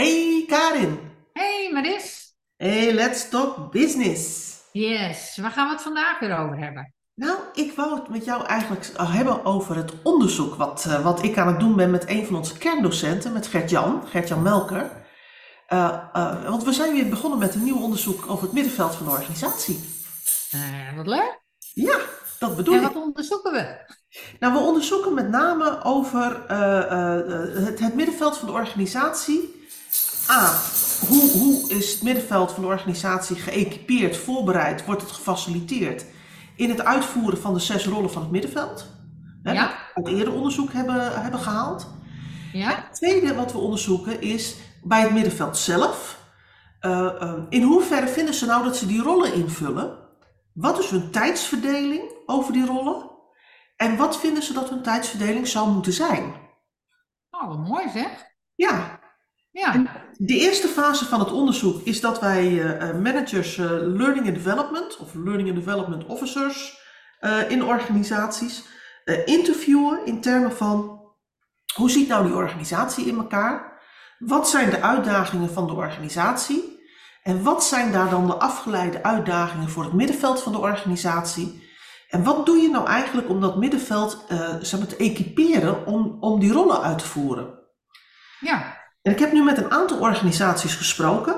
Hey Karin, Hey Maris. hey, let's talk business. Yes, waar gaan we het vandaag weer over hebben? Nou, ik wou het met jou eigenlijk hebben over het onderzoek wat, eh, wat ik aan het doen ben met een van onze kerndocenten, met Gert-Jan, Gert-Jan Melker. Eh, eh, want we zijn weer begonnen met een nieuw onderzoek over het middenveld van de organisatie. Wat leuk. Ja, dat bedoel En ik. wat onderzoeken we? Nou, we onderzoeken met name over het, het middenveld van de organisatie. A. Hoe, hoe is het middenveld van de organisatie geëquipeerd, voorbereid, wordt het gefaciliteerd in het uitvoeren van de zes rollen van het middenveld? Hè, Ja. We uit eerder onderzoek hebben, hebben gehaald. Ja? Het tweede wat we onderzoeken is bij het middenveld zelf. eh, eh, in hoeverre vinden ze nou dat ze die rollen invullen? Wat is hun tijdsverdeling over die rollen? En wat vinden ze dat hun tijdsverdeling zou moeten zijn? Oh, wat mooi zeg. Ja, Ja. De eerste fase van het onderzoek is dat wij eh, eh, managers eh, learning and development of learning and development officers in organisaties interviewen in termen van hoe ziet nou die organisatie in elkaar? Wat zijn de uitdagingen van de organisatie? En wat zijn daar dan de afgeleide uitdagingen voor het middenveld van de organisatie? En wat doe je nou eigenlijk om dat middenveld zeg maar, te equiperen om, om die rollen uit te voeren? Ja. En ik heb nu met een aantal organisaties gesproken.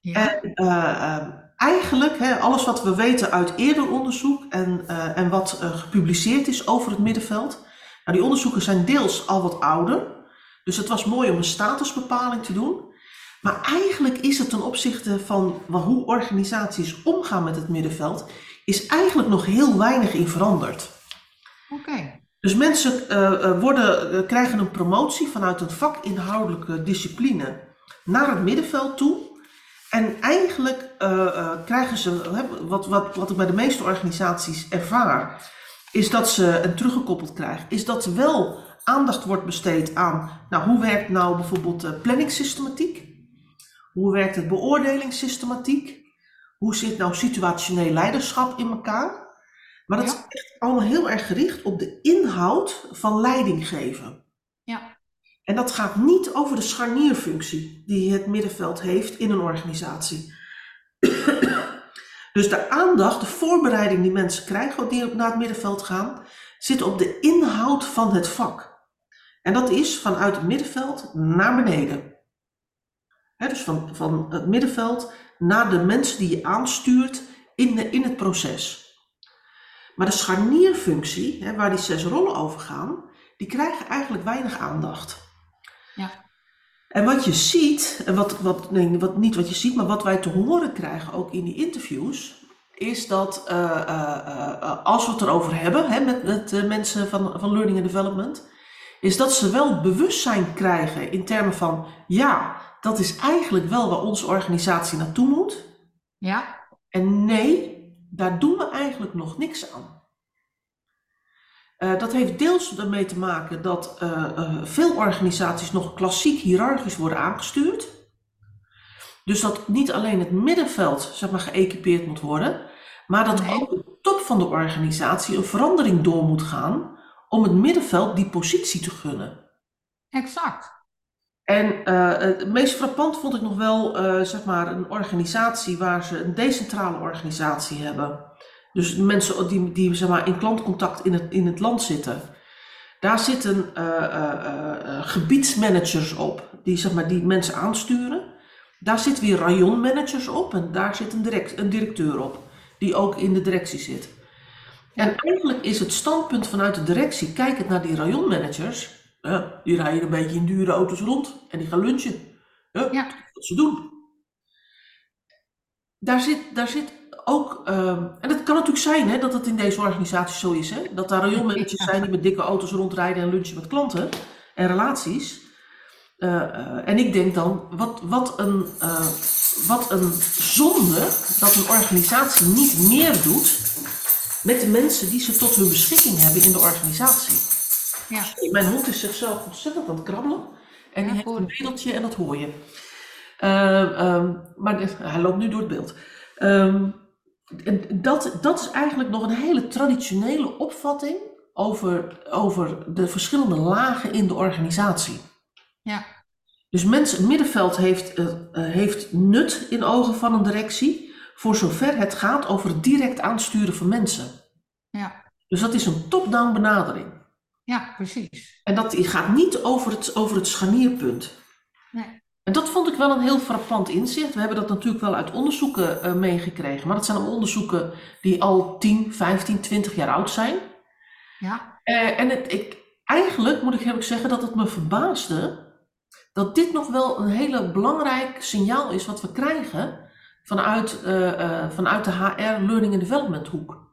Ja. En eh, eh, eigenlijk, hè, alles wat we weten uit eerder onderzoek en, eh, en wat eh, gepubliceerd is over het middenveld. Nou, die onderzoeken zijn deels al wat ouder. Dus het was mooi om een statusbepaling te doen. Maar eigenlijk is het ten opzichte van hoe organisaties omgaan met het middenveld, is eigenlijk nog heel weinig in veranderd. Oké. Dus mensen eh, eh, worden, eh, krijgen een promotie vanuit een vakinhoudelijke discipline naar het middenveld toe. En eigenlijk krijgen ze, wat, wat, wat ik bij de meeste organisaties ervaar, is dat ze, en teruggekoppeld krijg, is dat wel aandacht wordt besteed aan, nou hoe werkt nou bijvoorbeeld planningssystematiek? Hoe werkt het beoordelingssystematiek? Hoe zit nou situationeel leiderschap in elkaar? Maar dat Ja. is echt allemaal heel erg gericht op de inhoud van leiding geven. Ja. En dat gaat niet over de scharnierfunctie die het middenveld heeft in een organisatie. dus de aandacht, de voorbereiding die mensen krijgen die naar het middenveld gaan, zit op de inhoud van het vak. En dat is vanuit het middenveld naar beneden. Dus van, van het middenveld naar de mensen die je aanstuurt in, de, in het proces. Maar de scharnierfunctie, hè, waar die zes rollen over gaan, die krijgen eigenlijk weinig aandacht. Ja. En wat je ziet, en wat, wat, nee, wat, niet wat je ziet, maar wat wij te horen krijgen ook in die interviews, is dat eh, eh, eh, als we het erover hebben hè, met, met de mensen van, van Learning and Development, is dat ze wel bewustzijn krijgen in termen van, ja, dat is eigenlijk wel waar onze organisatie naartoe moet. Ja. En nee, daar doen we eigenlijk nog niks aan. Eh, dat heeft deels ermee te maken dat eh, eh, veel organisaties nog klassiek hiërarchisch worden aangestuurd. Dus dat niet alleen het middenveld zeg maar, geëquipeerd moet worden, maar dat Nee. ook de top van de organisatie een verandering door moet gaan om het middenveld die positie te gunnen. Exact. En eh, het meest frappant vond ik nog wel eh, zeg maar een organisatie waar ze een decentrale organisatie hebben. Dus mensen die, die zeg maar, in klantcontact in het, in het land zitten. Daar zitten eh, gebiedsmanagers op die, zeg maar, die mensen aansturen. Daar zitten weer rayonmanagers op en daar zit een, direct, een directeur op die ook in de directie zit. En eigenlijk is het standpunt vanuit de directie, kijkend naar die rayonmanagers, die rijden een beetje in dure auto's rond en die gaan lunchen. Eh, Ja. Wat ze doen. Daar zit, daar zit ook, ehm, en het kan natuurlijk zijn hè, dat het in deze organisatie zo is, hè, dat daar rayonmanagers Ja. zijn die met dikke auto's rondrijden en lunchen met klanten en relaties. Eh, eh, en ik denk dan, wat, wat, een, eh, wat een zonde dat een organisatie niet meer doet met de mensen die ze tot hun beschikking hebben in de organisatie. Ja. Mijn hond is zichzelf ontzettend aan het krabbelen. En Ja, die heeft hoor een bedeltje en dat hoor je. Ehm, ehm, maar de- hij loopt nu door het beeld. Ehm, en dat, dat is eigenlijk nog een hele traditionele opvatting over, over de verschillende lagen in de organisatie. Ja. Dus mensen, het middenveld heeft, uh, heeft nut in ogen van een directie, voor zover het gaat over het direct aansturen van mensen. Ja. Dus dat is een top-down benadering. Ja, precies. En dat gaat niet over het, over het scharnierpunt. Nee. En dat vond ik wel een heel frappant inzicht. We hebben dat natuurlijk wel uit onderzoeken uh, meegekregen. Maar dat zijn onderzoeken die al 10, 15, 20 jaar oud zijn. Ja. Uh, en het, ik, eigenlijk moet ik eerlijk zeggen dat het me verbaasde dat dit nog wel een hele belangrijk signaal is wat we krijgen vanuit, uh, vanuit de HR Learning and Development hoek.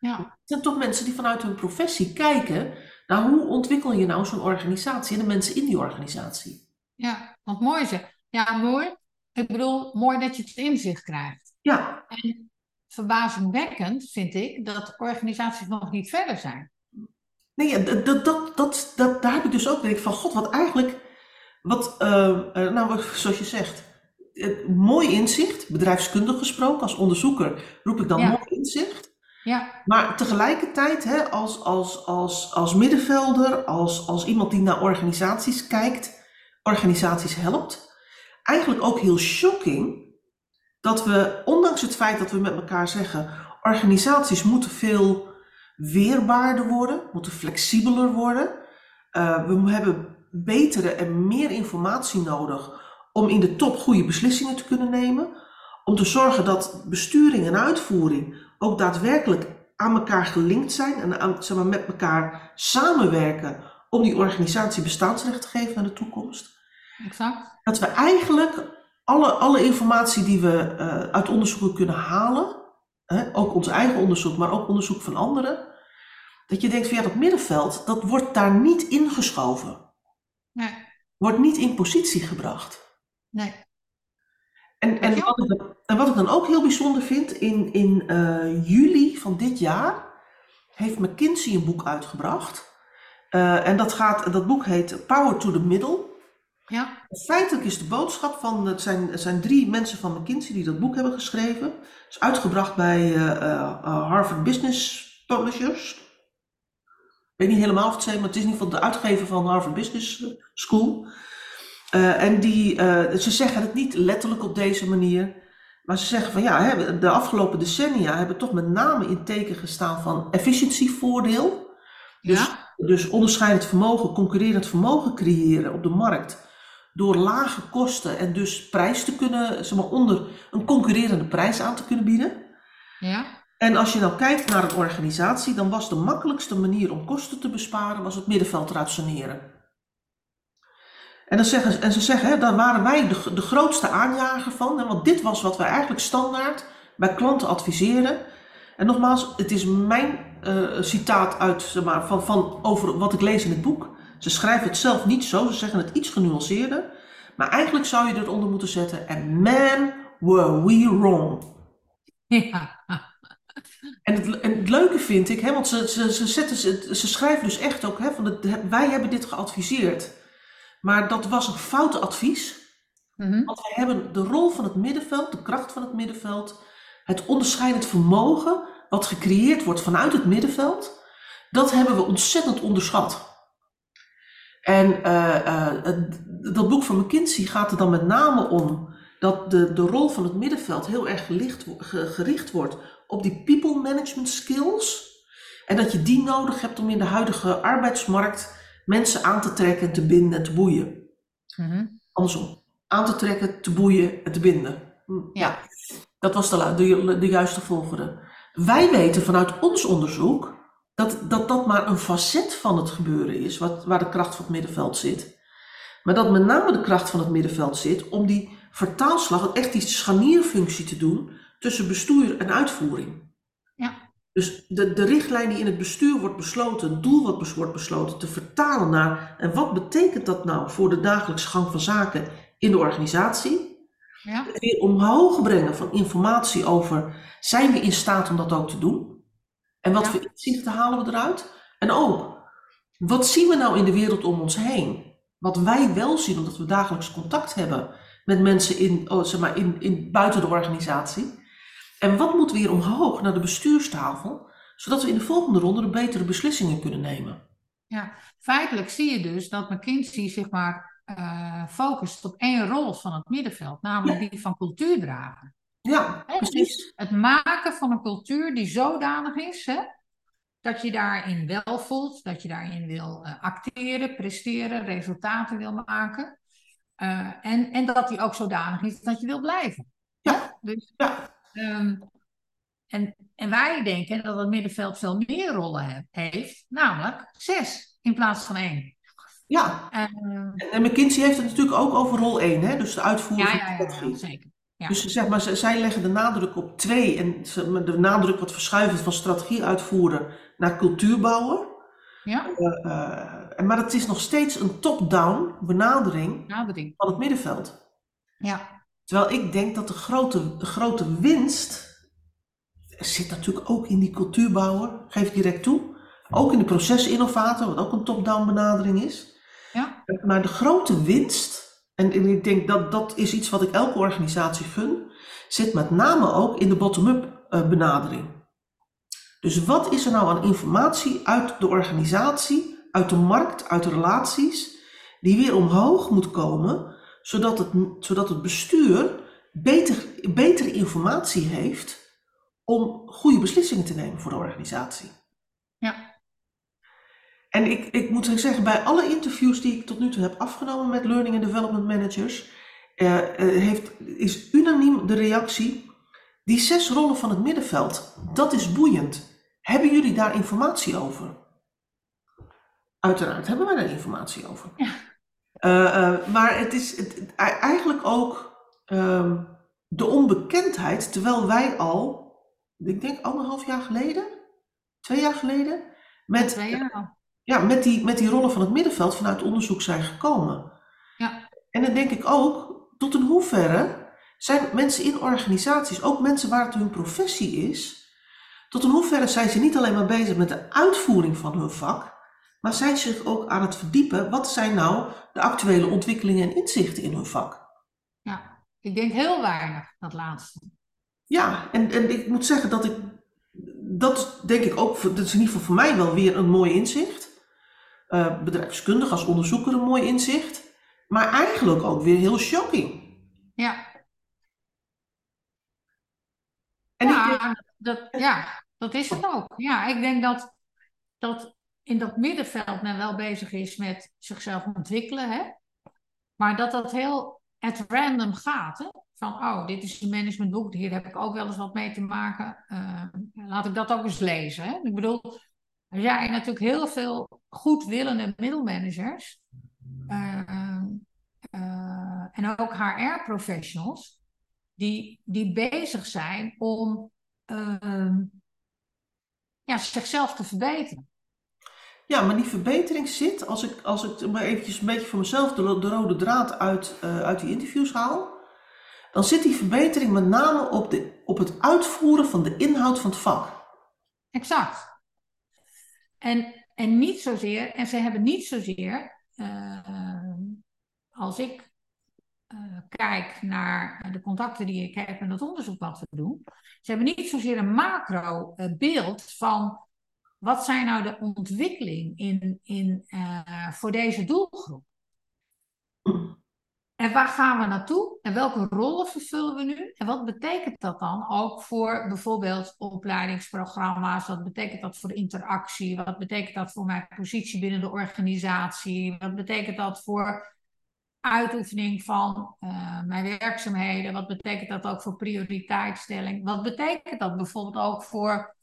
Ja. Het zijn toch mensen die vanuit hun professie kijken naar hoe ontwikkel je nou zo'n organisatie en de mensen in die organisatie. Ja, want mooi zeg. Ja, mooi. Ik bedoel, mooi dat je het inzicht krijgt. Ja. En verbazingwekkend vind ik dat organisaties nog niet verder zijn. Nee, dat, dat, dat, dat, dat, daar heb ik dus ook denk ik van, god, wat eigenlijk, wat, uh, nou, zoals je zegt, mooi inzicht, bedrijfskundig gesproken, als onderzoeker roep ik dan Ja. mooi inzicht. Ja, Maar tegelijkertijd, hè, als, als, als, als middenvelder, als, als iemand die naar organisaties kijkt, organisaties helpt, eigenlijk ook heel shocking dat we, ondanks het feit dat we met elkaar zeggen, organisaties moeten veel weerbaarder worden, moeten flexibeler worden. Uh, we hebben betere en meer informatie nodig om in de top goede beslissingen te kunnen nemen. Om te zorgen dat besturing en uitvoering ook daadwerkelijk aan elkaar gelinkt zijn en aan, zeg maar, met elkaar samenwerken om die organisatie bestaansrecht te geven naar de toekomst. exact. Dat we eigenlijk alle, alle informatie die we uh, uit onderzoeken kunnen halen, hè, ook ons eigen onderzoek, maar ook onderzoek van anderen, dat je denkt van ja, dat middenveld, dat wordt daar niet ingeschoven, Nee, wordt niet in positie gebracht. nee. En, wat, ik, en wat ik dan ook heel bijzonder vind, in, in eh, juli van dit jaar heeft McKinsey een boek uitgebracht. Eh, en dat, gaat, dat boek heet Power to the Middle. Ja, Feitelijk is de boodschap van, het zijn, het zijn drie mensen van McKinsey die dat boek hebben geschreven. Het is uitgebracht bij eh, Harvard Business Publishers. Ik weet niet helemaal of het zijn, maar het is in ieder geval de uitgever van Harvard Business School. Eh, en die, eh, ze zeggen het niet letterlijk op deze manier, maar ze zeggen van ja, hè, de afgelopen decennia hebben toch met name in teken gestaan van efficiëntievoordeel. Dus, ja, dus onderscheidend vermogen, concurrerend vermogen creëren op de markt. Door lage kosten en dus prijs te kunnen, zeg maar, onder een concurrerende prijs aan te kunnen bieden. ja, En als je nou kijkt naar een organisatie, dan was de makkelijkste manier om kosten te besparen, was het middenveld eruit saneren. En, dan zeggen, en ze zeggen, hè, daar waren wij de, de grootste aanjager van, hè, want dit was wat wij eigenlijk standaard bij klanten adviseren. En nogmaals, het is mijn eh, citaat uit, zeg maar, van, van over wat ik lees in het boek. Ze schrijven het zelf niet zo, ze zeggen het iets genuanceerder. Maar eigenlijk zou je eronder moeten zetten, and man, were we wrong. ja, En het, en het leuke vind ik, hè, want ze, ze, ze, zetten, ze, ze schrijven dus echt ook, hè, van het, wij hebben dit geadviseerd. Maar dat was een foute advies. Mhm. Want wij hebben de rol van het middenveld, de kracht van het middenveld, het onderscheidend vermogen wat gecreëerd wordt vanuit het middenveld, dat hebben we ontzettend onderschat. En eh, eh, dat boek van McKinsey gaat er dan met name om dat de, de rol van het middenveld heel erg gelicht, gericht wordt op die people management skills. En dat je die nodig hebt om in de huidige arbeidsmarkt mensen aan te trekken, te binden en te boeien. Mhm. Andersom. Aan te trekken, te boeien en te binden. Hm, Ja. dat was de, de, de juiste volgorde. Wij weten vanuit ons onderzoek dat, dat dat maar een facet van het gebeuren is, wat, waar de kracht van het middenveld zit. Maar dat met name de kracht van het middenveld zit om die vertaalslag, echt die scharnierfunctie te doen tussen bestuur en uitvoering. Dus de, de richtlijn die in het bestuur wordt besloten, het doel wat wordt besloten, te vertalen naar en wat betekent dat nou voor de dagelijkse gang van zaken in de organisatie? ja, weer omhoog brengen van informatie over zijn we in staat om dat ook te doen? En wat Ja. voor inzichten halen we eruit? En ook, wat zien we nou in de wereld om ons heen? Wat wij wel zien, omdat we dagelijks contact hebben met mensen in, oh, zeg maar, in, in, buiten de organisatie. En wat moet weer omhoog naar de bestuurstafel, zodat we in de volgende ronde de betere beslissingen kunnen nemen? ja. Feitelijk zie je dus dat McKinsey zeg maar eh, focust op één rol van het middenveld, namelijk die van cultuurdrager. Ja, Hè, precies. dus het maken van een cultuur die zodanig is hè, dat je daarin wel voelt, dat je daarin wil eh, acteren, presteren, resultaten wil maken. Eh, en, en dat die ook zodanig is dat je wil blijven. Ja. Dus, Ja. Ehm, en, en wij denken dat het middenveld veel meer rollen he- heeft, namelijk zes in plaats van één. Ja, Ehm, en McKinsey heeft het natuurlijk ook over rol 1, hè? dus de uitvoering ja, van de strategie. ja, zeker. Ja. Dus zeg maar, zij leggen de nadruk op twee en de nadruk wat verschuiven van strategie uitvoeren naar cultuurbouwer. Ja, Eh, eh, maar het is nog steeds een top-down benadering nadering. van het middenveld. Ja, Terwijl ik denk dat de grote, de grote winst zit natuurlijk ook in die cultuurbouwer, geef ik direct toe. Ook in de procesinnovator, wat ook een top-down benadering is. ja, Maar de grote winst, en en ik denk dat dat is iets wat ik elke organisatie gun, zit met name ook in de bottom-up eh, benadering. Dus wat is er nou aan informatie uit de organisatie, uit de markt, uit de relaties, die weer omhoog moet komen, zodat het, zodat het bestuur beter, betere informatie heeft om goede beslissingen te nemen voor de organisatie. ja, En ik, ik moet zeggen, bij alle interviews die ik tot nu toe heb afgenomen met learning and development managers, eh, eh, heeft, is unaniem de reactie, die zes rollen van het middenveld, dat is boeiend. Hebben jullie daar informatie over? Uiteraard hebben wij daar informatie over. Ja. Eh, eh, maar het is het, eigenlijk ook ehm, de onbekendheid, terwijl wij al, ik denk anderhalf jaar geleden, twee jaar geleden, met twee jaar ja, met die, met die rollen van het middenveld vanuit onderzoek zijn gekomen. Ja. En dan denk ik ook, tot in hoeverre zijn mensen in organisaties, ook mensen waar het hun professie is, tot in hoeverre zijn ze niet alleen maar bezig met de uitvoering van hun vak, maar zijn zich ook aan het verdiepen, wat zijn nou de actuele ontwikkelingen en inzichten in hun vak? Ja, ik denk heel weinig, dat laatste. Ja, en, en ik moet zeggen dat ik, dat denk ik ook, dat is in ieder geval voor mij wel weer een mooi inzicht. Eh, bedrijfskundig als onderzoeker een mooi inzicht. Maar eigenlijk ook weer heel shocking. Ja, En ja, denk, dat, ja, dat is het ook. Ja, ik denk dat, dat in dat middenveld men wel bezig is met zichzelf ontwikkelen, hè? maar dat dat heel at random gaat. Hè? Van, oh, dit is een managementboek, hier heb ik ook wel eens wat mee te maken. Eh, laat ik dat ook eens lezen. Hè? Ik bedoel, er zijn natuurlijk heel veel goedwillende middelmanagers eh, eh, en ook HR-professionals die, die bezig zijn om ja, zichzelf te verbeteren. Ja, maar die verbetering zit, als ik, als ik maar eventjes een beetje voor mezelf de, de rode draad uit, eh, uit die interviews haal, dan zit die verbetering met name op, de, op het uitvoeren van de inhoud van het vak. Exact. En, en niet zozeer, en ze hebben niet zozeer, eh, als ik eh, kijk naar de contacten die ik heb en het onderzoek wat we doen, ze hebben niet zozeer een macro beeld van wat zijn nou de ontwikkeling in, in, eh, voor deze doelgroep. En waar gaan we naartoe? En welke rollen vervullen we nu? En wat betekent dat dan ook voor bijvoorbeeld opleidingsprogramma's? Wat betekent dat voor interactie? Wat betekent dat voor mijn positie binnen de organisatie? Wat betekent dat voor uitoefening van eh, mijn werkzaamheden? Wat betekent dat ook voor prioriteitsstelling? Wat betekent dat bijvoorbeeld ook voor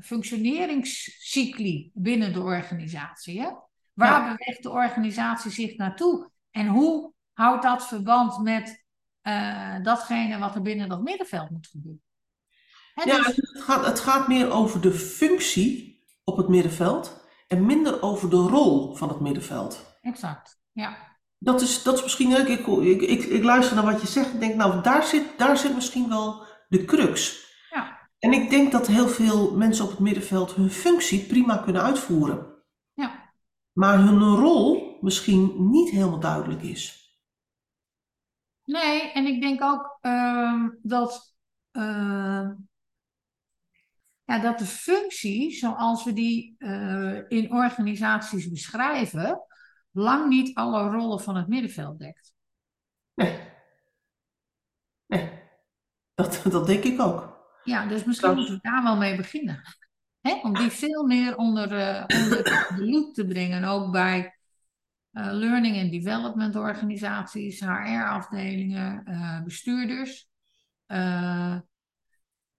functioneringscycli binnen de organisatie? Hè? Waar Ja. beweegt de organisatie zich naartoe? En hoe houdt dat verband met eh, datgene wat er binnen dat middenveld moet gebeuren? Ja, dus- het gaat, het gaat meer over de functie op het middenveld en minder over de rol van het middenveld. exact. Ja, Dat is, dat is misschien leuk. Ik, ik, ik, ik luister naar wat je zegt en denk, nou, daar zit, daar zit misschien wel de crux. ja, En ik denk dat heel veel mensen op het middenveld hun functie prima kunnen uitvoeren. ja. Maar hun rol misschien niet helemaal duidelijk is. Nee, en ik denk ook ehm, dat ehm, ja, dat de functie, zoals we die uh, in organisaties beschrijven, lang niet alle rollen van het middenveld dekt. Nee. Dat, dat denk ik ook. Ja, dus misschien moeten we daar wel mee beginnen. Om die veel meer onder, uh, onder de loep te brengen, ook bij uh, learning and development organisaties, HR-afdelingen, uh, bestuurders.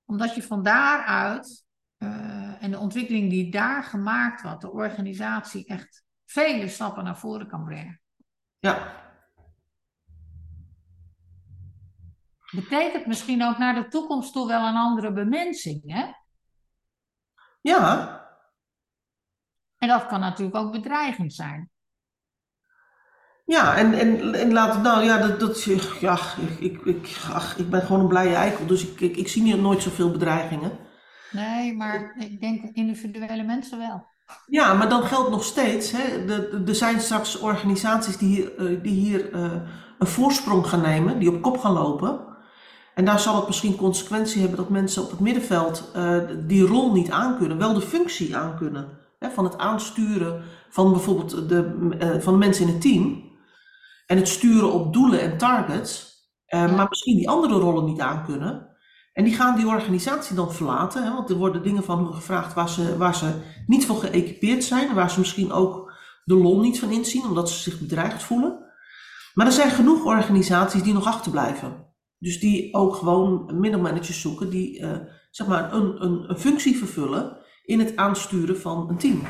Omdat je van daaruit en de ontwikkeling die daar gemaakt wordt, de organisatie echt vele stappen naar voren kan brengen. Ja. Betekent misschien ook naar de toekomst toe wel een andere bemensing, hè? Ja. En dat kan natuurlijk ook bedreigend zijn. Ja, en, en, en laat nou ja, dat, dat ja, ik, ik, ach, ik ben gewoon een blije eikel, dus ik, ik, ik zie hier nooit zoveel bedreigingen. Nee, maar ik denk individuele mensen wel. Ja, maar dan geldt nog steeds, hè, er zijn straks organisaties die hier, eh, die hier uh, een voorsprong gaan nemen, die op kop gaan lopen. En daar zal het misschien consequentie hebben dat mensen op het middenveld uh, die rol niet aankunnen, wel de functie aankunnen. Hè, van het aansturen van bijvoorbeeld de, van de mensen in het team en het sturen op doelen en targets, uh, maar misschien die andere rollen niet aankunnen. En die gaan die organisatie dan verlaten, hè, want er worden dingen van hen gevraagd waar ze, waar ze niet voor geëquipeerd zijn, waar ze misschien ook de lol niet van inzien, omdat ze zich bedreigd voelen. Maar er zijn genoeg organisaties die nog achterblijven. Dus die ook gewoon middelmanagers zoeken die uh, zeg maar een, een, een functie vervullen in het aansturen van een team.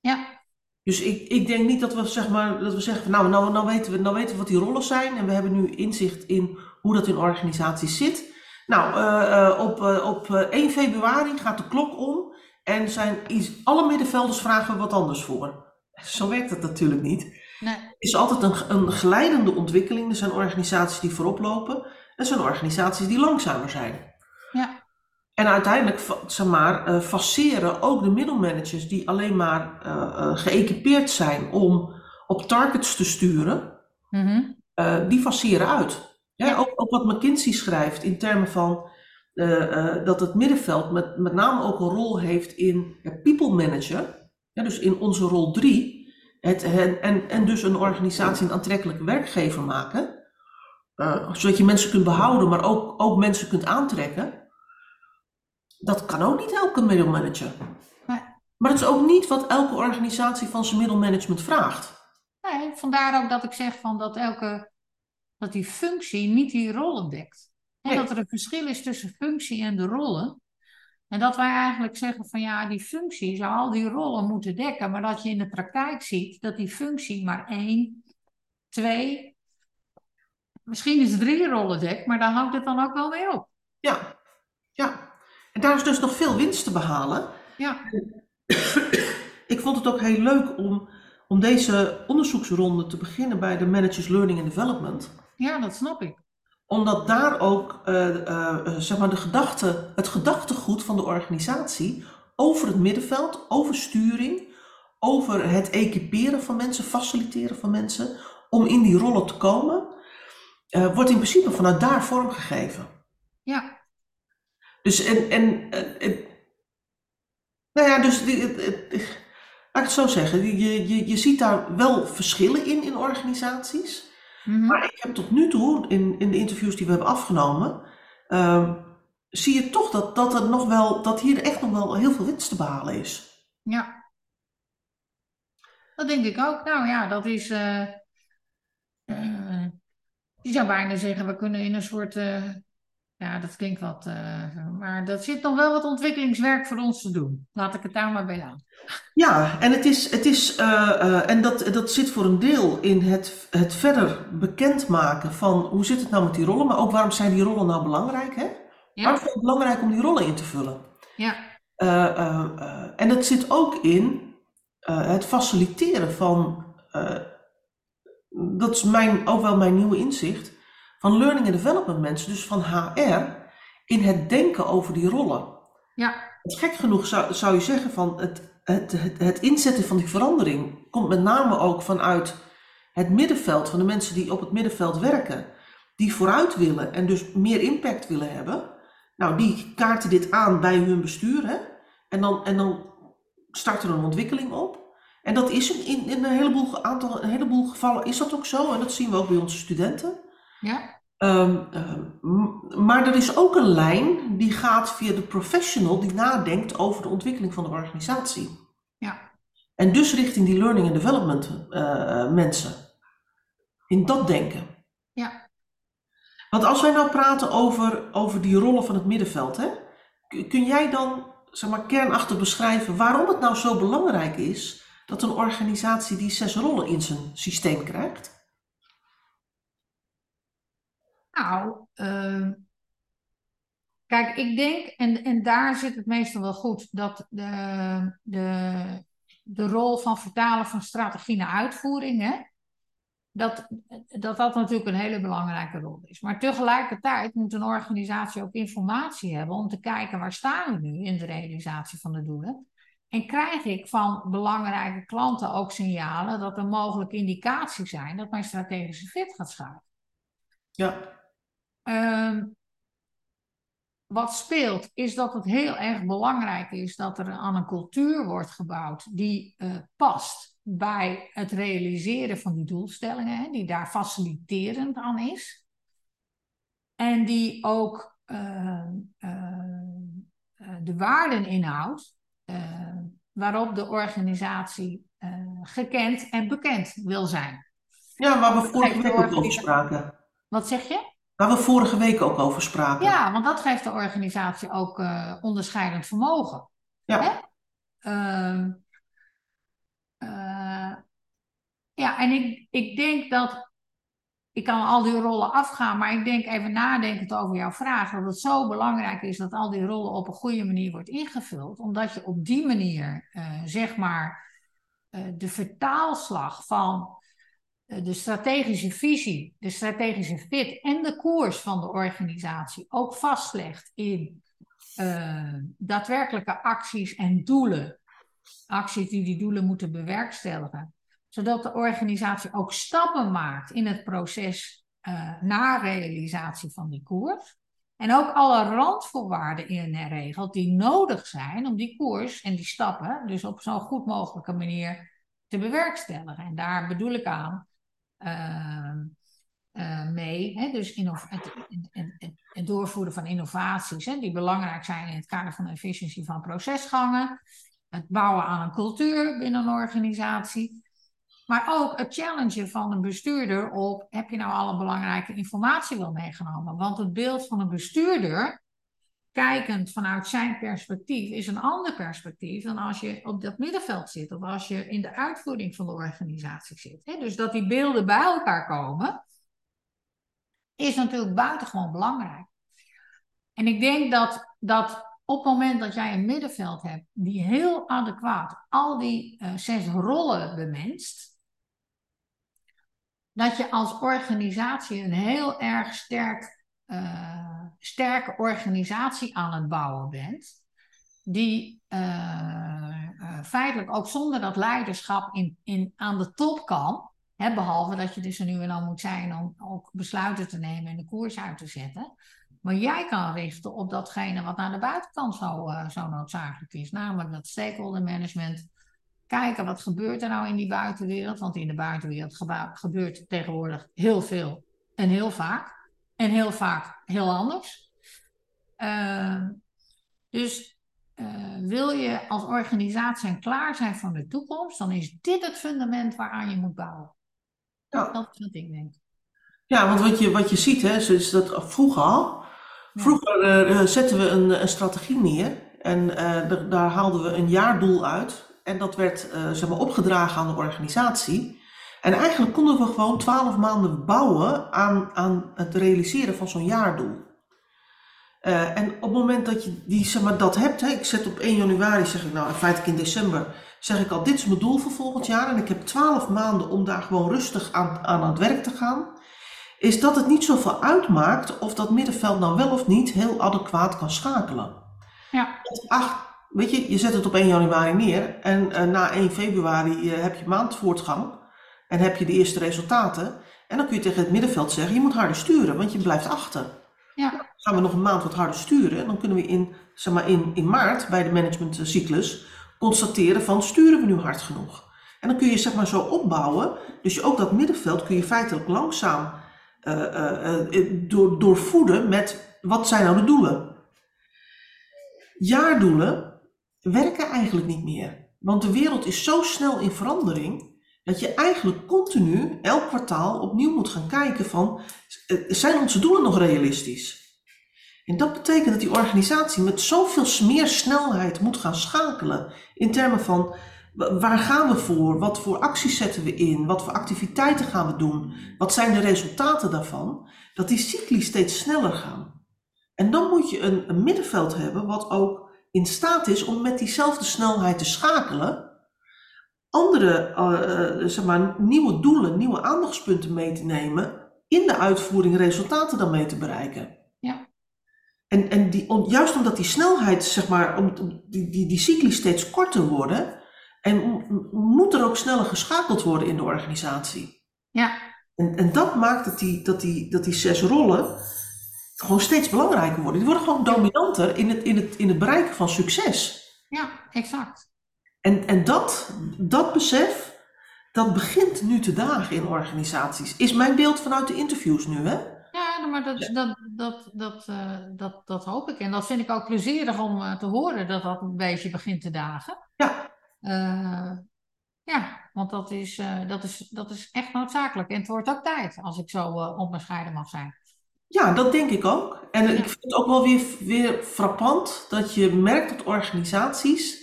Ja, dus ik, ik denk niet dat we, zeg maar, dat we zeggen, nou, nou, nou, weten we, nou weten we wat die rollen zijn en we hebben nu inzicht in hoe dat in organisaties zit. Nou, uh, uh, op, uh, op 1 februari gaat de klok om en zijn iets, alle middenvelders vragen wat anders voor. Zo werkt het natuurlijk niet. Nee. Het is altijd een, een geleidende ontwikkeling. Er zijn organisaties die voorop lopen er zijn organisaties die langzamer zijn. Ja. En uiteindelijk zeg maar, uh, faceren ook de middelmanagers die alleen maar uh, uh, geëquipeerd zijn om op targets te sturen, mm -hmm. die faceren uit. Ja, ook, ook, wat McKinsey schrijft in termen van dat het middenveld met, met name ook een rol heeft in people manager, ja, dus in onze rol 3, het, het, en, en dus een organisatie een aantrekkelijke werkgever maken, zodat je mensen kunt behouden, maar ook, ook mensen kunt aantrekken dat kan ook niet elke middelmanager. Nee. Maar het is ook niet wat elke organisatie van zijn middelmanagement vraagt. Nee, vandaar ook dat ik zeg van dat elke dat die functie niet die rollen dekt. En nee. dat er een verschil is tussen functie en de rollen. En dat wij eigenlijk zeggen van ja, die functie zou al die rollen moeten dekken, maar dat je in de praktijk ziet dat die functie maar één, twee, misschien is drie rollen dekt, maar daar houdt het dan ook wel mee op. Ja, ja. En daar is dus nog veel winst te behalen. Ja. Ik vond het ook heel leuk om, om deze onderzoeksronde te beginnen bij de Managers Learning and Development. Ja, dat snap ik. Omdat daar ook uh, uh, zeg maar de gedachte, het gedachtegoed van de organisatie over het middenveld, over sturing, over het equiperen van mensen, faciliteren van mensen, om in die rollen te komen, uh, wordt in principe vanuit daar vormgegeven. Ja, dus en, en, en nou ja, dus die, laat ik het zo zeggen, je, je, je ziet daar wel verschillen in in organisaties. Mm -hmm. Maar ik heb tot nu toe, in, in de interviews die we hebben afgenomen, um, zie je toch dat, dat, er nog wel, dat hier echt nog wel heel veel winst te behalen is. Ja. Dat denk ik ook. Nou ja, dat is. Uh, uh, je zou bijna zeggen, we kunnen in een soort. Uh, ja, dat klinkt wat. Uh, maar dat zit nog wel wat ontwikkelingswerk voor ons te doen. Laat ik het daar maar bij laten. Ja, en, het is, het is, uh, uh, en dat, dat zit voor een deel in het, het verder bekendmaken van hoe zit het nou met die rollen, maar ook waarom zijn die rollen nou belangrijk? Hè? Ja. Waarom is het belangrijk om die rollen in te vullen? Ja. en dat zit ook in het faciliteren van, dat is mijn, ook wel mijn nieuwe inzicht van learning and development mensen, dus van HR, in het denken over die rollen. Ja. Het gek genoeg zou, zou je zeggen van het, het, het, het inzetten van die verandering komt met name ook vanuit het middenveld, van de mensen die op het middenveld werken, die vooruit willen en dus meer impact willen hebben. Nou, die kaarten dit aan bij hun bestuur. Hè? En dan, en dan start er een ontwikkeling op. En dat is in, in een, heleboel, aantal, een heleboel gevallen is dat ook zo. En dat zien we ook bij onze studenten. Ja. Ehm, ehm, maar er is ook een lijn die gaat via de professional die nadenkt over de ontwikkeling van de organisatie. Ja. En dus richting die learning and development eh, mensen. In dat denken. Ja. Want als wij nou praten over, over die rollen van het middenveld, hè, kun jij dan zeg maar, kernachtig beschrijven waarom het nou zo belangrijk is dat een organisatie die zes rollen in zijn systeem krijgt? Nou, ehm, kijk, ik denk, en, en daar zit het meestal wel goed, dat de, de, de rol van vertalen van strategie naar uitvoering, hè, dat, dat dat natuurlijk een hele belangrijke rol is. Maar tegelijkertijd moet een organisatie ook informatie hebben om te kijken waar staan we nu in de realisatie van de doelen. En krijg ik van belangrijke klanten ook signalen dat er mogelijk indicaties zijn dat mijn strategische fit gaat schuiven. Ja, Ehm, wat speelt, is dat het heel erg belangrijk is dat er aan een cultuur wordt gebouwd die eh, past bij het realiseren van die doelstellingen, hè, die daar faciliterend aan is. En die ook eh, eh, eh, de waarden inhoudt eh, waarop de organisatie eh, gekend en bekend wil zijn. ja waar we vorige week ook over spraken. Wat zeg je? Waar we vorige week ook over spraken. Ja, want dat geeft de organisatie ook eh, onderscheidend vermogen. Ja. Hè? Ehm, eh, ja, en ik, ik denk dat. Ik kan al die rollen afgaan, maar ik denk even nadenkend over jouw vraag. Dat het zo belangrijk is dat al die rollen op een goede manier wordt ingevuld. Omdat je op die manier, eh, zeg maar, eh, de vertaalslag van eh, de strategische visie, de strategische fit en de koers van de organisatie ook vastlegt in daadwerkelijke acties en doelen. Acties die die doelen moeten bewerkstelligen. Zodat de organisatie ook stappen maakt in het proces eh naar realisatie van die koers. En ook alle randvoorwaarden in en regelt die nodig zijn om die koers en die stappen dus op zo'n goed mogelijke manier te bewerkstelligen. En daar bedoel ik aan eh, eh, mee, hè, dus het doorvoeren van innovaties hè, die belangrijk zijn in het kader van de efficiëntie van procesgangen, het bouwen aan een cultuur binnen een organisatie. Maar ook het challengen van een bestuurder op: heb je nou alle belangrijke informatie wel meegenomen? Want het beeld van een bestuurder, kijkend vanuit zijn perspectief, is een ander perspectief dan als je op dat middenveld zit of als je in de uitvoering van de organisatie zit. Dus dat die beelden bij elkaar komen, is natuurlijk buitengewoon belangrijk. En ik denk dat, dat op het moment dat jij een middenveld hebt die heel adequaat al die eh, zes rollen bemenst, dat je als organisatie een heel erg sterk, eh, sterke organisatie aan het bouwen bent, die eh, eh, feitelijk ook zonder dat leiderschap in, in, aan de top kan, hè, behalve dat je dus er nu en dan moet zijn om ook besluiten te nemen en de koers uit te zetten. Maar jij kan richten op datgene wat naar de buitenkant zo, zo noodzakelijk is, namelijk dat stakeholder management, kijken wat gebeurt er nou in die buitenwereld. Want in de buitenwereld gebeurt tegenwoordig heel veel en heel vaak. En heel vaak heel anders. Uh, dus uh, wil je als organisatie klaar zijn voor de toekomst, dan is dit het fundament waaraan je moet bouwen. Ja. Dat is wat ik denk. Ja, want wat je, wat je ziet, hè, is dat vroeger al. Vroeger uh, zetten we een, een, strategie neer en daar haalden we een jaardoel uit. En dat werd uh, zeg maar, opgedragen aan de organisatie. En eigenlijk konden we gewoon twaalf maanden bouwen aan, aan het realiseren van zo'n jaardoel. Uh, en op het moment dat je die, zeg maar, dat hebt, hè, ik zet op 1 januari, zeg ik nou, feitelijk in december, zeg ik al, dit is mijn doel voor volgend jaar. En ik heb twaalf maanden om daar gewoon rustig aan, aan het werk te gaan. Is dat het niet zoveel uitmaakt of dat middenveld nou wel of niet heel adequaat kan schakelen. Ja. Ach, Weet je, je zet het op 1 januari neer en uh, na 1 februari uh, heb je maandvoortgang en heb je de eerste resultaten. En dan kun je tegen het middenveld zeggen, je moet harder sturen, want je blijft achter. Ja. gaan we nog een maand wat harder sturen. En dan kunnen we in, zeg maar in, in maart bij de managementcyclus constateren van sturen we nu hard genoeg. En dan kun je zeg maar zo opbouwen. Dus ook dat middenveld kun je feitelijk langzaam uh, door, doorvoeden met wat zijn nou de doelen. Jaardoelen werken eigenlijk niet meer. Want de wereld is zo snel in verandering dat je eigenlijk continu elk kwartaal opnieuw moet gaan kijken van zijn onze doelen nog realistisch? En dat betekent dat die organisatie met zoveel meer snelheid moet gaan schakelen in termen van waar gaan we voor? Wat voor acties zetten we in? Wat voor activiteiten gaan we doen? Wat zijn de resultaten daarvan? Dat die cycli steeds sneller gaan. En dan moet je een middenveld hebben wat ook in staat is om met diezelfde snelheid te schakelen, andere uh, zeg maar, nieuwe doelen, nieuwe aandachtspunten mee te nemen, in de uitvoering resultaten dan mee te bereiken. Ja. En, en die, om, juist omdat die snelheid, zeg maar, om, die, die, die cycli steeds korter worden, en moet er ook sneller geschakeld worden in de organisatie. Ja. En, en dat maakt dat die, dat, die, dat die zes rollen gewoon steeds belangrijker worden. Die worden gewoon dominanter in het, in het, in het bereiken van succes. Ja, exact. En, en dat, dat besef, dat begint nu te dagen in organisaties. Is mijn beeld vanuit de interviews nu, hè? Ja, maar dat, dat, dat, dat, uh, dat, dat hoop ik. En dat vind ik ook plezierig om uh, te horen dat dat een beetje begint te dagen. Ja. Uh, ja, want dat is, dat, is, dat is echt noodzakelijk. En het wordt ook tijd, als ik zo onbescheiden mag zijn. Ja, dat denk ik ook. En ik vind het ook wel weer, weer frappant dat je merkt dat organisaties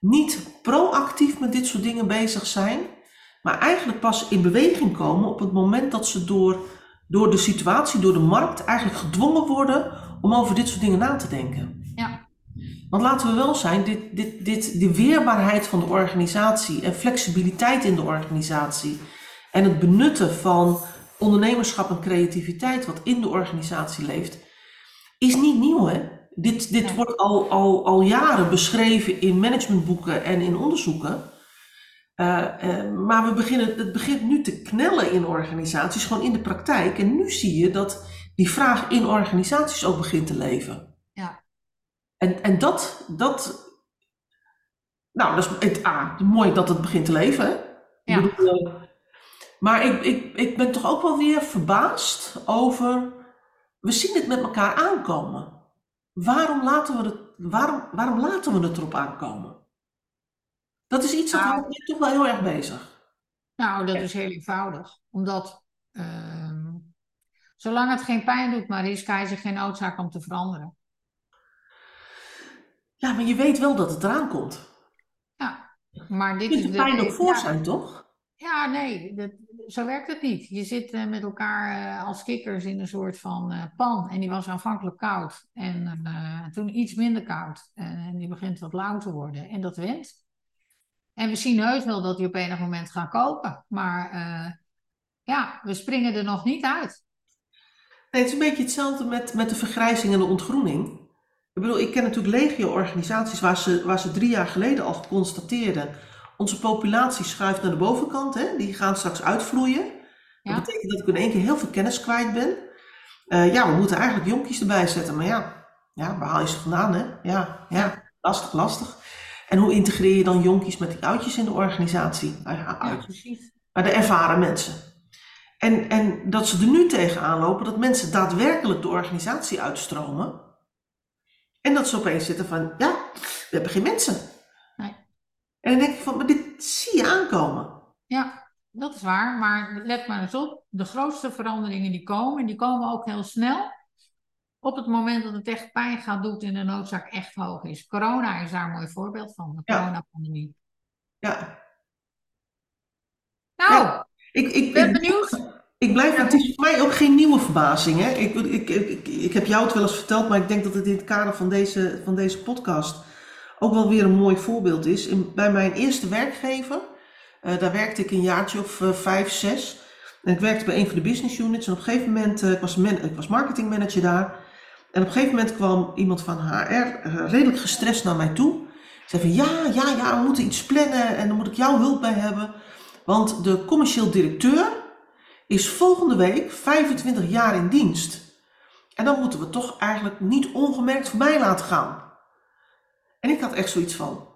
niet proactief met dit soort dingen bezig zijn, maar eigenlijk pas in beweging komen op het moment dat ze door, door de situatie, door de markt, eigenlijk gedwongen worden om over dit soort dingen na te denken. Ja. Want laten we wel zijn, dit, dit, dit, de weerbaarheid van de organisatie en flexibiliteit in de organisatie en het benutten van ondernemerschap en creativiteit wat in de organisatie leeft, is niet nieuw hè. Dit, dit wordt al, al, al jaren beschreven in managementboeken en in onderzoeken. Eh, eh, maar we beginnen, het begint nu te knellen in organisaties, gewoon in de praktijk. En nu zie je dat die vraag in organisaties ook begint te leven. Ja. En, en dat, dat, nou, dat is het, ah, mooi dat het begint te leven. Hè? Ja. Ik bedoel, eh, maar ik, ik, ik ben toch ook wel weer verbaasd over, we zien het met elkaar aankomen. Waarom laten we het, waarom, waarom laten we het erop aankomen? Dat is iets dat Nou. houdt toch wel heel erg bezig. Nou, dat is heel eenvoudig. Omdat ehm, zolang het geen pijn doet, maar is er geen noodzaak om te veranderen. Ja, maar je weet wel dat het eraan komt. Ja, maar dit Je is de de- pijn ook voor zijn, toch? Ja, nee, dat, zo werkt het niet. Je zit eh, met elkaar eh, als kikkers in een soort van eh, pan. En die was aanvankelijk koud. En toen iets minder koud. en die begint wat lauw te worden. En dat went. En we zien heus wel dat die op enig moment gaan kopen. Maar ja, we springen er nog niet uit. Nee, het is een beetje hetzelfde met, met de vergrijzing en de ontgroening. Ik bedoel, ik ken natuurlijk legio organisaties waar ze, waar ze drie jaar geleden al constateerden. Onze populatie schuift naar de bovenkant, hè? die gaan straks uitvloeien. Ja. Dat betekent dat ik in één keer heel veel kennis kwijt ben. Eh, ja, we moeten eigenlijk jonkies erbij zetten, maar ja, ja waar haal je ze vandaan? Hè? Ja, ja, lastig, lastig. En hoe integreer je dan jonkies met die oudjes in de organisatie? Nou ja, oudjes. precies. Maar de ervaren mensen. En, en dat ze er nu tegenaan lopen dat mensen daadwerkelijk de organisatie uitstromen. En dat ze opeens zitten van, ja, we hebben geen mensen. En dan denk ik van, maar dit zie je aankomen. Ja, dat is waar. Maar let maar eens op. De grootste veranderingen die komen, die komen ook heel snel. Op het moment dat het echt pijn gaat doen en de noodzaak echt hoog is. Corona is daar een mooi voorbeeld van. De Ja. coronapandemie. Ja, Nou, ik, ik, ik ben benieuwd. ik blijf, het is voor mij ook geen nieuwe verbazing. Hè? Ik, ik, ik, ik, ik heb jou het wel eens verteld, maar ik denk dat het in het kader van deze, van deze podcast ook wel weer een mooi voorbeeld is. In, bij mijn eerste werkgever, eh, daar werkte ik een jaartje of eh, vijf, zes. En ik werkte bij een van de business units. En op een gegeven moment, eh, ik, was man, ik was marketingmanager daar. En op een gegeven moment kwam iemand van HR redelijk gestrest naar mij toe. Zei van ja, ja, ja, we moeten iets plannen en daar moet ik jouw hulp bij hebben. Want de commercieel directeur is volgende week 25 jaar in dienst. En dan moeten we toch eigenlijk niet ongemerkt voorbij laten gaan. En ik had echt zoiets van: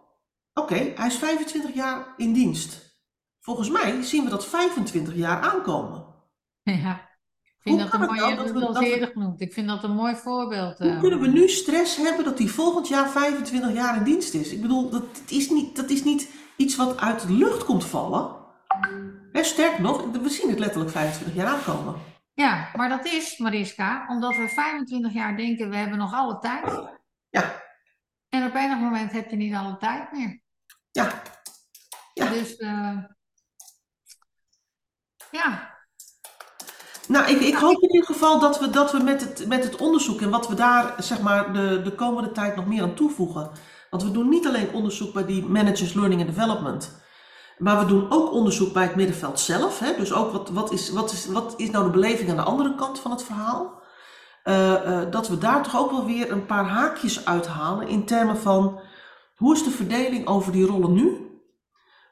oké, hij is 25 jaar in dienst. Volgens mij zien we dat 25 jaar aankomen. Ja. Ik vind Hoe dat een mooi, nou dat we- dat eerder genoemd. Ik vind dat een mooi voorbeeld. Hoe eh. kunnen we nu stress hebben dat hij volgend jaar 25 jaar in dienst is? Ik bedoel, dat is niet, dat is niet iets wat uit de lucht komt vallen. Hè, sterker nog, we zien het letterlijk 25 jaar aankomen. Ja, maar dat is, Mariska, omdat we 25 jaar denken, we hebben nog alle tijd. Ja. En op enig moment heb je niet alle tijd meer. Ja. Ja. Dus, eh, ja, Nou, ik, ik hoop in ieder geval dat we, dat we met, het, met het onderzoek en wat we daar zeg maar, de, de komende tijd nog meer aan toevoegen. Want we doen niet alleen onderzoek bij die managers learning and development. Maar we doen ook onderzoek bij het middenveld zelf. Hè? Dus ook wat, wat, is, wat, is, wat is nou de beleving aan de andere kant van het verhaal? Eh, eh, dat we daar toch ook wel weer een paar haakjes uithalen in termen van hoe is de verdeling over die rollen nu?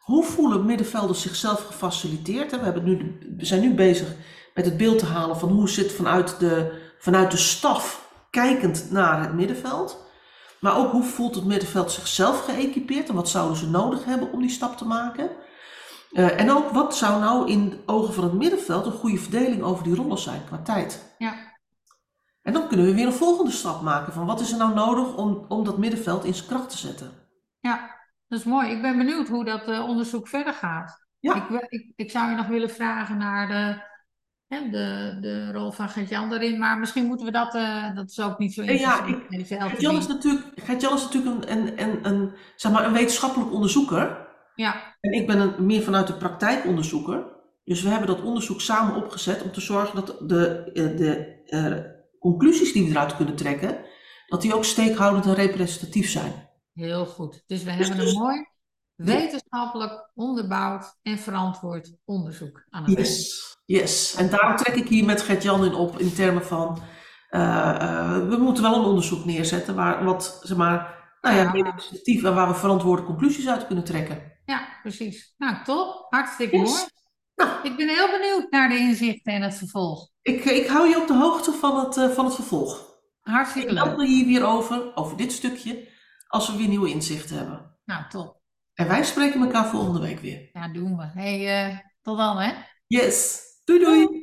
Hoe voelen middenvelders zichzelf gefaciliteerd? We, hebben nu, zijn nu bezig met het beeld te halen van hoe zit vanuit de, vanuit de staf kijkend naar het middenveld. Maar ook hoe voelt het middenveld zichzelf geëquipeerd en wat zouden ze nodig hebben om die stap te maken. Eh, en ook wat zou nou in de ogen van het middenveld een goede verdeling over die rollen zijn qua tijd. ja, En dan kunnen we weer een volgende stap maken van wat is er nou nodig om, om dat middenveld in zijn kracht te zetten. ja. Dat is mooi. Ik ben benieuwd hoe dat eh, onderzoek verder gaat. Ja. Ik, we- ik, ik zou je nog willen vragen naar de, hè, de, de rol van Gert-Jan daarin. Maar misschien moeten we dat, eh, dat is ook niet zo ja, interessant. Elke Gert-Jan is natuurlijk, Gert-Jan is natuurlijk een, een, een, een, zeg maar een wetenschappelijk onderzoeker. Ja, En ik ben een, meer vanuit de praktijkonderzoeker. Dus we hebben dat onderzoek samen opgezet om te zorgen dat de, eh, de eh, conclusies die we eruit kunnen trekken, dat die ook steekhoudend en representatief zijn. heel goed. Dus we Dus- hebben een mooi wetenschappelijk onderbouwd en verantwoord onderzoek aan het. Yes, yes. En daarom trek ik hier met Gert-Jan in op in termen van, eh, eh, we moeten wel een onderzoek neerzetten waar wat, zeg maar, nou ja, Ja. representatief en waar we verantwoorde conclusies uit kunnen trekken. Ja, precies. Nou, top. Hartstikke Yes. mooi. Nou, Ik ben heel benieuwd naar de inzichten en het vervolg. ik, ik hou je op de hoogte van het, eh, van het vervolg. Hartstikke Ik leuk. bel hier weer over, over dit stukje, als we weer nieuwe inzichten hebben. Nou, top. En wij spreken elkaar volgende week weer. Ja, doen we. Hey, eh, tot dan, hè? Yes. Doei doei.